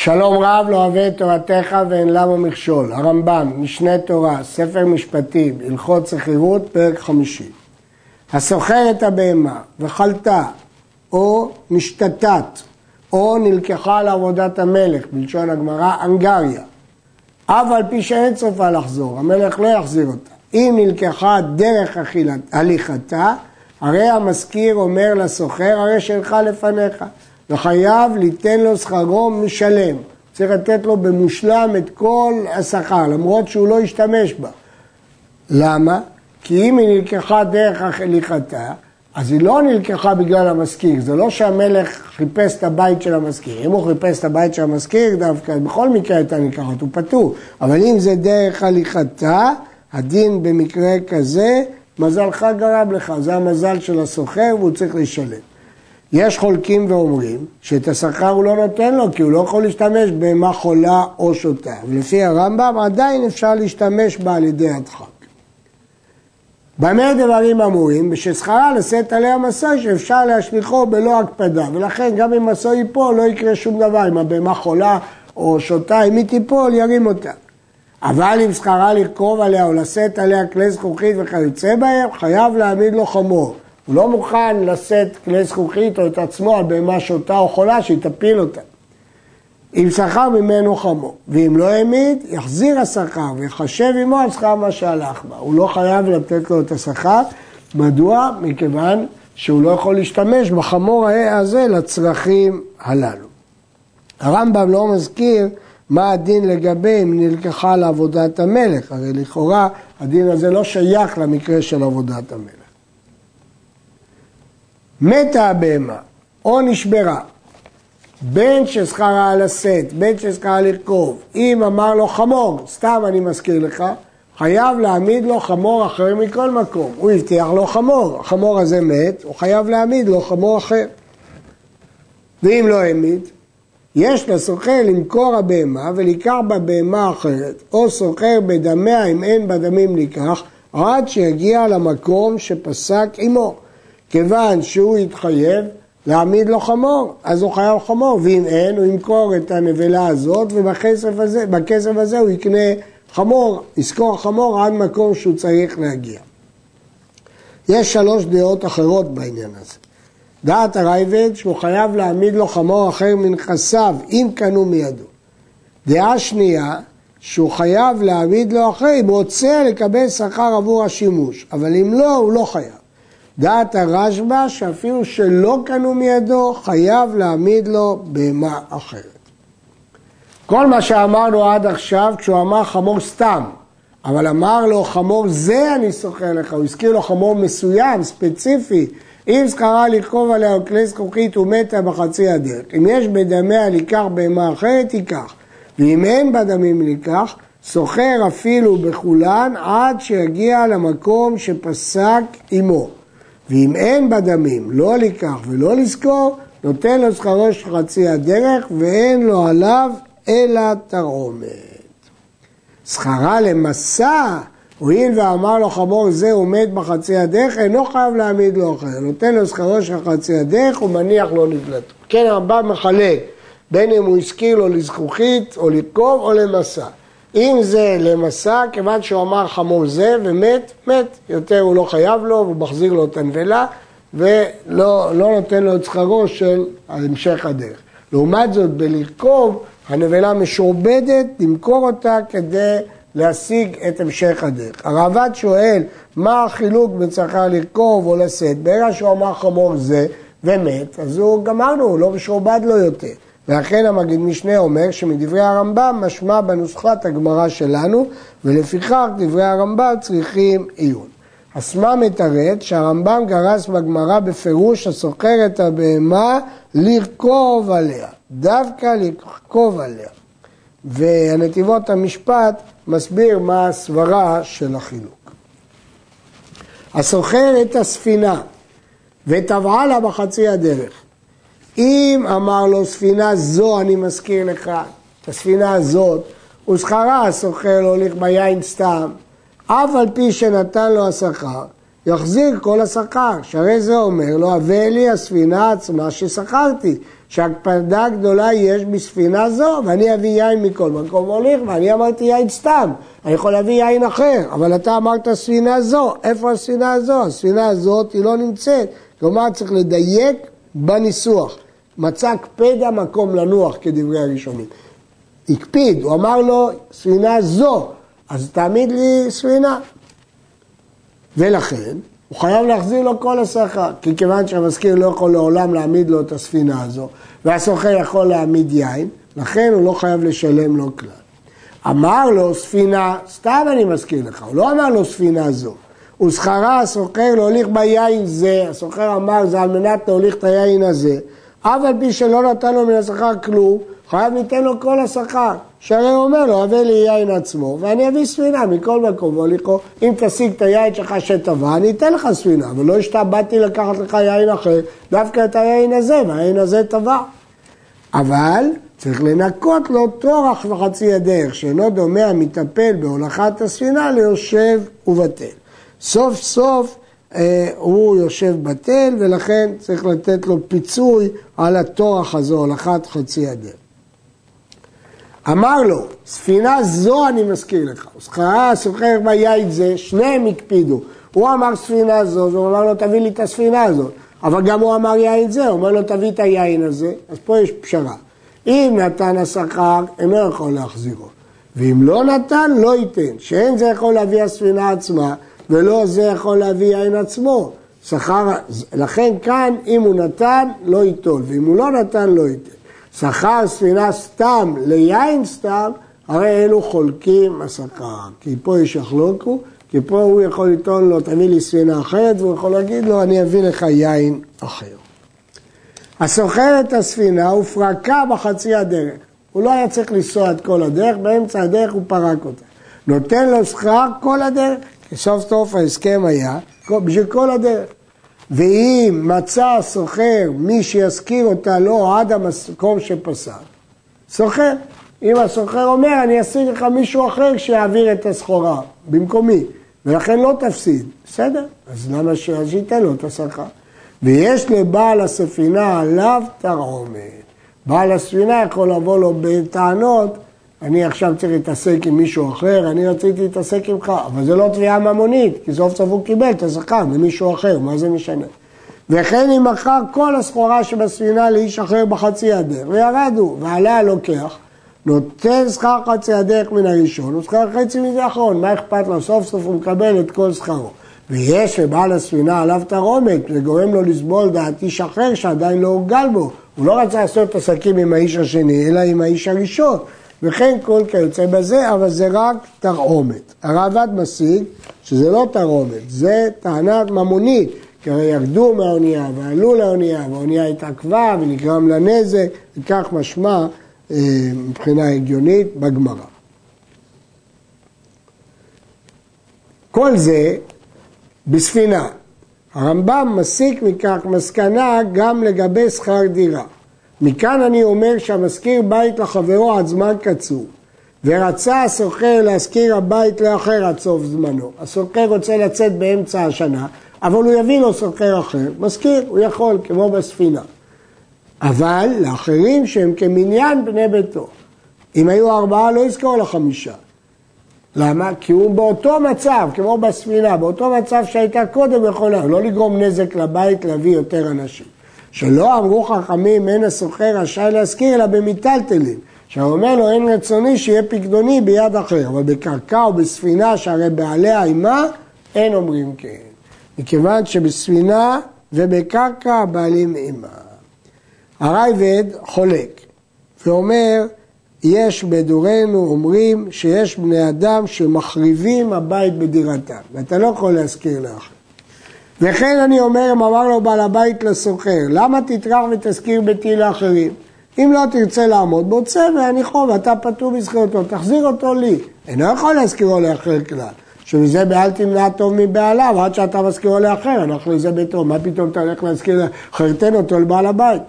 שלום רב לא אוהב את תורתך ואין למה מכשול. הרמב"ם, משנה תורה, ספר משפטים, הלכות שכירות, פרק חמישי. הסוחר את הבהמה וחלתה או משתתת או נלקחה לעבודת המלך, בלשון הגמרא, אנגריה. אף על פי שאין צופה לחזור, המלך לא יחזיר אותה. אם נלקחה דרך הליכתה, הרי המזכיר אומר לסוחר, הרי שלך לפניך. וחייב ליתן לו שכרו משלם. צריך לתת לו במושלם את כל השכר, למרות שהוא לא השתמש בה. למה? כי אם היא נלקחה דרך הליכתה, אז היא לא נלקחה בגלל המזכיר, זה לא שהמלך חיפש את הבית של המזכיר. אם הוא חיפש את הבית של המזכיר, דווקא בכל מקרה הייתה נלקחת, הוא פטור. אבל אם זה דרך הליכתה, הדין במקרה כזה, מזלך גרם לך, זה המזל של הסוחר והוא צריך לשלם. יש חולקים ואומרים שאת השכר הוא לא נותן לו כי הוא לא יכול להשתמש בהמה חולה או שותה. ולפי הרמב"ם עדיין אפשר להשתמש בה על ידי הדחק. במה דברים אמורים? בששכרה לשאת עליה מסע שאפשר להשליכו בלא הקפדה ולכן גם אם מסע ייפול לא יקרה שום דבר אם הבהמה חולה או שותה אם היא תיפול ירים אותה אבל אם שכרה לרכוב עליה או לשאת עליה כלי זכוכית וכיוצא בהם חייב להעמיד לו חמור הוא לא מוכן לשאת כלי זכוכית או את עצמו על בהמה שותה או חולה שהיא תפיל אותה. אם שכר ממנו חמו, ואם לא העמיד, יחזיר השכר ויחשב עמו על שכר מה שהלך בה. הוא לא חייב לתת לו את השכר. מדוע? מכיוון שהוא לא יכול להשתמש בחמור הזה לצרכים הללו. הרמב"ם לא מזכיר מה הדין לגבי אם נלקחה לעבודת המלך, הרי לכאורה הדין הזה לא שייך למקרה של עבודת המלך. מתה הבהמה או נשברה, בין ששכרה לשאת, בין ששכרה לרכוב, אם אמר לו חמור, סתם אני מזכיר לך, חייב להעמיד לו חמור אחר מכל מקום. הוא הבטיח לו חמור, החמור הזה מת, הוא חייב להעמיד לו חמור אחר. ואם לא העמיד, יש לסוחר למכור הבהמה ולקח בה בהמה אחרת, או סוחר בדמיה אם אין בדמים לקח, עד שיגיע למקום שפסק עמו. כיוון שהוא התחייב להעמיד לו חמור, אז הוא חייב חמור, ואם אין, הוא ימכור את הנבלה הזאת, ובכסף הזה, הזה הוא יקנה חמור, יזכור חמור עד מקום שהוא צריך להגיע. יש שלוש דעות אחרות בעניין הזה. דעת הרייבד שהוא חייב להעמיד לו חמור אחר מנכסיו, אם קנו מידו. דעה שנייה, שהוא חייב להעמיד לו אחר אם רוצה לקבל שכר עבור השימוש, אבל אם לא, הוא לא חייב. דעת הרשב"א שאפילו שלא קנו מידו, חייב להעמיד לו בהמה אחרת. כל מה שאמרנו עד עכשיו, כשהוא אמר חמור סתם, אבל אמר לו חמור זה אני שוכר לך, הוא הזכיר לו חמור מסוים, ספציפי, אם זכרה לרכוב עליה או כלי זכוכית ומתה בחצי הדרך. אם יש בדמיה לקח בהמה אחרת, ייקח. ואם אין בדמים לקח, סוחר אפילו בכולן עד שיגיע למקום שפסק עמו. ואם אין בדמים לא לקח ולא לזכור, נותן לו שכרו של חצי הדרך ואין לו עליו אלא תרעומת. שכרה למסע, הואיל ואמר לו חמור זה עומד בחצי הדרך, אינו חייב להעמיד לו אחר. נותן לו שכרו של חצי הדרך ומניח לו נפלטו. כן, הרמב"ם מחלק בין אם הוא הזכיר לו לזכוכית או לקרוב או למסע. אם זה למסע, כיוון שהוא אמר חמור זה ומת, מת. יותר הוא לא חייב לו, הוא מחזיר לו את הנבלה ולא לא נותן לו את שכרו של המשך הדרך. לעומת זאת, בלרכוב, הנבלה משועבדת, למכור אותה כדי להשיג את המשך הדרך. הרעב"ד שואל, מה החילוק בין צריכה לרכוב או לשאת? ברגע שהוא אמר חמור זה ומת, אז הוא גמרנו, הוא לא משועבד לו יותר. ואכן המגיד משנה אומר שמדברי הרמב"ם משמע בנוסחת הגמרא שלנו, ולפיכך דברי הרמב"ם צריכים עיון. אסמה מתרץ שהרמב"ם גרס בגמרא בפירוש הסוחר את הבהמה לרכוב עליה, דווקא לרכוב עליה. והנתיבות המשפט מסביר מה הסברה של החילוק. הסוחר את הספינה וטבעה לה בחצי הדרך. אם אמר לו ספינה זו אני מזכיר לך, את הספינה הזאת, ושכרה הסוחר להוליך ביין סתם, אף על פי שנתן לו השכר, יחזיר כל השכר, שהרי זה אומר לו, הבא לי הספינה עצמה ששכרתי, שהקפדה גדולה יש בספינה זו, ואני אביא יין מכל מקום הוליך, ואני אמרתי יין סתם, אני יכול להביא יין אחר, אבל אתה אמרת ספינה זו, איפה הספינה הזו? הספינה הזאת היא לא נמצאת, כלומר צריך לדייק בניסוח. מצא קפדה מקום לנוח כדברי הראשונים. הקפיד, הוא אמר לו ספינה זו, אז תעמיד לי ספינה. ולכן, הוא חייב להחזיר לו כל השכר, כי כיוון שהמזכיר לא יכול לעולם להעמיד לו את הספינה הזו, והסוחר יכול להעמיד יין, לכן הוא לא חייב לשלם לו כלל. אמר לו ספינה, סתם אני מזכיר לך, הוא לא אמר לו ספינה זו. ושכרה הסוחר להוליך ביין זה, הסוחר אמר זה על מנת להוליך את היין הזה, אף על פי שלא נתן לו מן השכר כלום, חייב ניתן לו כל השכר. שהרי הוא אומר לו, הבא לי יין עצמו, ואני אביא ספינה מכל מקום, והוליכו, אם תשיג את היין שלך שטבע, אני אתן לך ספינה, אבל לא השתבעתי לקחת לך יין אחר, דווקא את היין הזה, והיין הזה טבע. אבל צריך לנקות לו טורח וחצי הדרך, שאינו דומה המטפל בהולכת הספינה ליושב ובטל. סוף סוף הוא יושב בטל, ולכן צריך לתת לו פיצוי על הטורח הזו, הולכת חצי הדרך. אמר לו, ספינה זו אני מזכיר לך, שכרה סוחר ביין זה, שניהם הקפידו. הוא אמר ספינה זו, והוא אמר לו תביא לי את הספינה הזאת. אבל גם הוא אמר יין זה, הוא אומר לו תביא את היין הזה, אז פה יש פשרה. אם נתן השכר, אינו יכול להחזירו. ואם לא נתן, לא ייתן. שאין זה יכול להביא הספינה עצמה, ולא זה יכול להביא יין עצמו. שכר, לכן כאן, אם הוא נתן, לא ייטול, ואם הוא לא נתן, לא ייתן. שכר ספינה סתם ליין סתם, הרי אלו חולקים השכר. כי פה יש יחלוקו, כי פה הוא יכול לטעון לו, תביא לי ספינה אחרת, והוא יכול להגיד לו, אני אביא לך יין אחר. הסוחר את הספינה הופרקה בחצי הדרך. הוא לא היה צריך לנסוע את כל הדרך, באמצע הדרך הוא פרק אותה. נותן לו שכר כל הדרך, סוף סוף ההסכם היה בשביל כל הדרך. ואם מצא הסוחר מי שיזכיר אותה לו עד המקום שפסק, סוחר. אם הסוחר אומר, אני אשיג לך מישהו אחר שיעביר את הסחורה במקומי, ולכן לא תפסיד, בסדר, אז למה שייתן לו את השכר? ויש לבעל הספינה עליו תרעומת. בעל הספינה יכול לבוא לו בטענות, אני עכשיו צריך להתעסק עם מישהו אחר, אני רציתי להתעסק עמך, אבל זה לא תביעה ממונית, כי סוף סוף הוא קיבל את השכר ממישהו אחר, מה זה משנה? וכן אם מכר כל הסחורה שבספינה לאיש אחר בחצי הדרך, וירדו, ועליה הלוקח, נותן שכר חצי הדרך מן הראשון, הוא שכר חצי מזה האחרון, מה אכפת לו? סוף סוף הוא מקבל את כל שכרו. ויש לבעל הספינה עליו תרעומת, זה גורם לו לסבול דעת איש אחר שעדיין לא הורגל בו. הוא לא רצה לעשות עסקים עם האיש השני, אלא עם האיש הראשון. וכן כל כיוצא בזה, אבל זה רק תרעומת. הרעב"ד משיג שזה לא תרעומת, זה טענת ממונית, כי הרי ירדו מהאונייה ועלו לאונייה, והאונייה התעכבה ונגרם לה נזק, וכך משמע אה, מבחינה הגיונית בגמרא. כל זה בספינה. הרמב"ם מסיק מכך מסקנה גם לגבי שכר דירה. מכאן אני אומר שהמשכיר בית לחברו עד זמן קצור, ורצה הסוחר להשכיר הבית לאחר עד סוף זמנו. הסוחר רוצה לצאת באמצע השנה, אבל הוא יביא לו סוחר אחר, משכיר, הוא יכול, כמו בספינה. אבל לאחרים שהם כמניין בני ביתו. אם היו ארבעה לא יזכור לחמישה. למה? כי הוא באותו מצב, כמו בספינה, באותו מצב שהייתה קודם יכולה, לא לגרום נזק לבית להביא יותר אנשים. שלא אמרו חכמים אין הסוחר רשאי להשכיר אלא במיטלטלין. שאומר לו אין רצוני שיהיה פקדוני ביד אחר, אבל בקרקע או בספינה שהרי בעליה עימה אין אומרים כן. מכיוון שבספינה ובקרקע הבעלים עימה. הרייבד חולק ואומר יש בדורנו אומרים שיש בני אדם שמחריבים הבית בדירתם ואתה לא יכול להזכיר לאחר. וכן אני אומר, אם אמר לו בעל הבית לסוחר, למה תטרח ותזכיר ביתי לאחרים? אם לא תרצה לעמוד בו, צא והניחו ואתה פטור מזכירתו, תחזיר אותו לי. אינו יכול להזכירו לאחר כלל. שמזה באל תמנע טוב מבעליו, עד שאתה מזכירו לאחר, אנחנו לזה ביתו, מה פתאום אתה הולך להזכיר, חרטן אותו לבעל הבית.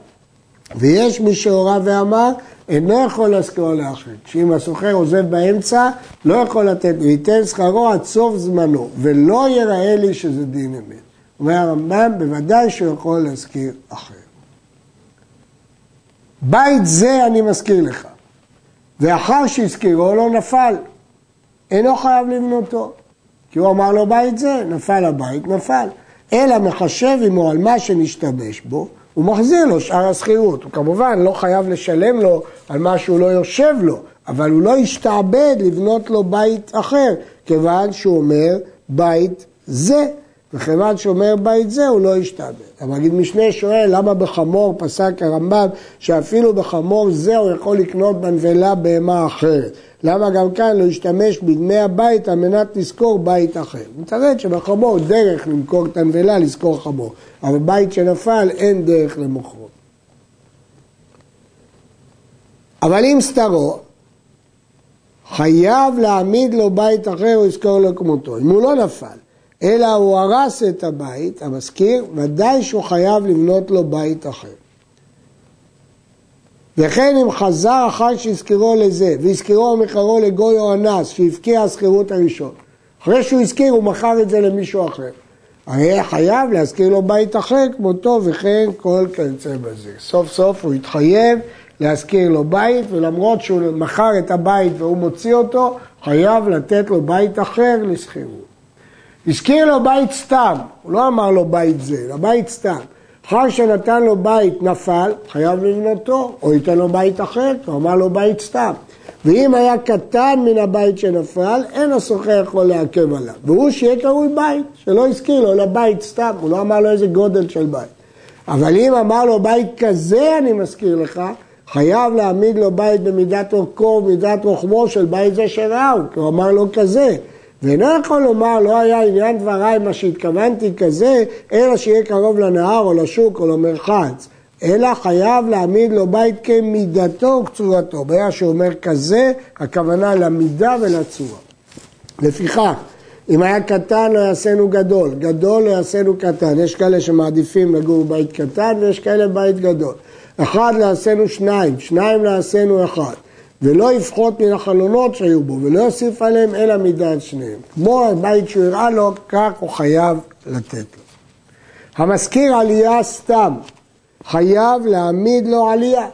ויש מי שהורה ואמר, אינו יכול להזכירו לאחר. שאם הסוחר עוזב באמצע, לא יכול לתת, וייתן שכרו עד סוף זמנו, ולא יראה לי שזה דין אמת. אומר הרמב"ם, בוודאי שהוא יכול להזכיר אחר. בית זה אני מזכיר לך, ואחר שהזכירו לא נפל, אינו חייב לבנותו. כי הוא אמר לו בית זה, נפל הבית, נפל. אלא מחשב עמו על מה שנשתבש בו, הוא מחזיר לו שאר השכירות. הוא כמובן לא חייב לשלם לו על מה שהוא לא יושב לו, אבל הוא לא ישתעבד לבנות לו בית אחר, כיוון שהוא אומר בית זה. וכיוון שאומר בית זה, הוא לא ישתעבד. המגיד משנה שואל, למה בחמור פסק הרמב"ם שאפילו בחמור זה הוא יכול לקנות בנבלה בהמה אחרת? למה גם כאן לא ישתמש בדמי הבית על מנת לזכור בית אחר? מתרד שבחמור דרך למכור את הנבלה לזכור חמור, אבל בית שנפל אין דרך למוכרו. אבל אם סתרו, חייב להעמיד לו בית אחר או יזכור לו כמותו. אם הוא לא נפל, אלא הוא הרס את הבית, המזכיר, ודאי שהוא חייב לבנות לו בית אחר. וכן אם חזר אחר שהזכירו לזה, והזכירו מחרו לגוי או אנס, שהבקיע השכירות הראשון. אחרי שהוא הזכיר, הוא מכר את זה למישהו אחר. הרי חייב להזכיר לו בית אחר כמותו, וכן כל כיוצא בזה. סוף סוף הוא התחייב להזכיר לו בית, ולמרות שהוא מכר את הבית והוא מוציא אותו, חייב לתת לו בית אחר לשכירות. הזכיר לו בית סתם, הוא לא אמר לו בית זה, אלא בית סתם. אחר שנתן לו בית נפל, חייב לבנותו, או ייתן לו בית אחר, הוא אמר לו בית סתם. ואם היה קטן מן הבית שנפל, אין הסוחר יכול לעכב עליו. והוא שיהיה קרוי בית, שלא הזכיר לו, אלא בית סתם, הוא לא אמר לו איזה גודל של בית. אבל אם אמר לו בית כזה אני מזכיר לך, חייב להעמיד לו בית במידת אורכו ומידת רוחמו של בית זה שראו, כי הוא אמר לו כזה. ואינו יכול לומר, לא היה עניין דבריי מה שהתכוונתי כזה, אלא שיהיה קרוב לנהר או לשוק או למרחץ. אלא חייב להעמיד לו בית כמידתו וקצורתו. ברגע שאומר כזה, הכוונה למידה ולצורה. לפיכך, אם היה קטן לא יעשינו גדול, גדול לא יעשינו קטן. יש כאלה שמעדיפים לגור בבית קטן ויש כאלה בבית גדול. אחד לא יעשינו שניים, שניים לא יעשינו אחד. ולא יפחות מן החלונות שהיו בו, ולא יוסיף עליהם אלא מדעת שניהם. כמו הבית שהוא הראה לו, כך הוא חייב לתת לו. המזכיר עלייה סתם, חייב להעמיד לו עלייה.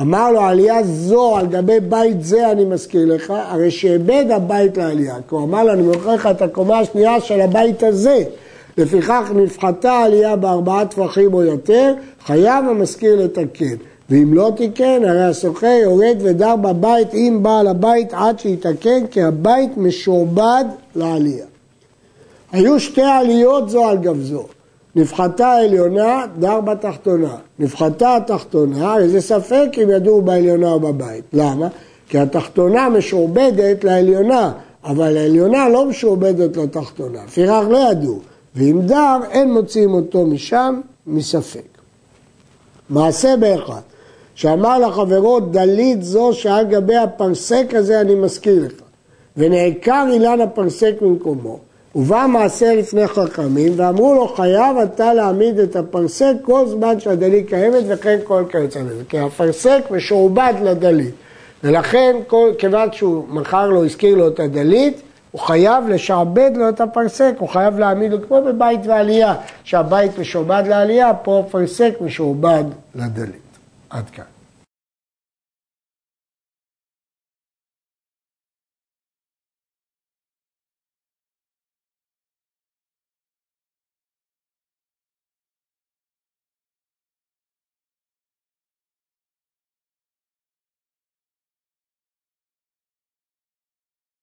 אמר לו, עלייה זו על גבי בית זה אני מזכיר לך, הרי שאיבד הבית לעלייה. כי הוא אמר לו, אני מוכר לך את הקומה השנייה של הבית הזה. לפיכך נפחתה עלייה בארבעה טפחים או יותר, חייב המזכיר לתקן. ואם לא תיקן, הרי הסוחר יורד ודר בבית עם בעל הבית עד שיתקן, כי הבית משועבד לעלייה. היו שתי עליות זו על גב זו. נפחתה העליונה, דר בתחתונה. נפחתה התחתונה, איזה ספק אם ידעו בעליונה או בבית. למה? כי התחתונה משועבדת לעליונה, אבל העליונה לא משועבדת לתחתונה. לפיכך לא ידעו. ואם דר, אין מוציאים אותו משם מספק. מעשה באחד. שאמר לחברו, דלית זו שעל גבי הפרסק הזה אני מזכיר לך. ונעקר אילן הפרסק ממקומו. ובא מעשה לפני חכמים, ואמרו לו, חייב אתה להעמיד את הפרסק כל זמן שהדלית קיימת, וכן כל כיוצא בזה. כי הפרסק משועבד לדלית. ולכן, כיוון שהוא מכר לו, הזכיר לו את הדלית, הוא חייב לשעבד לו את הפרסק, הוא חייב להעמיד לו, כמו בבית ועלייה, שהבית משועבד לעלייה, פה הפרסק משועבד לדלית. adka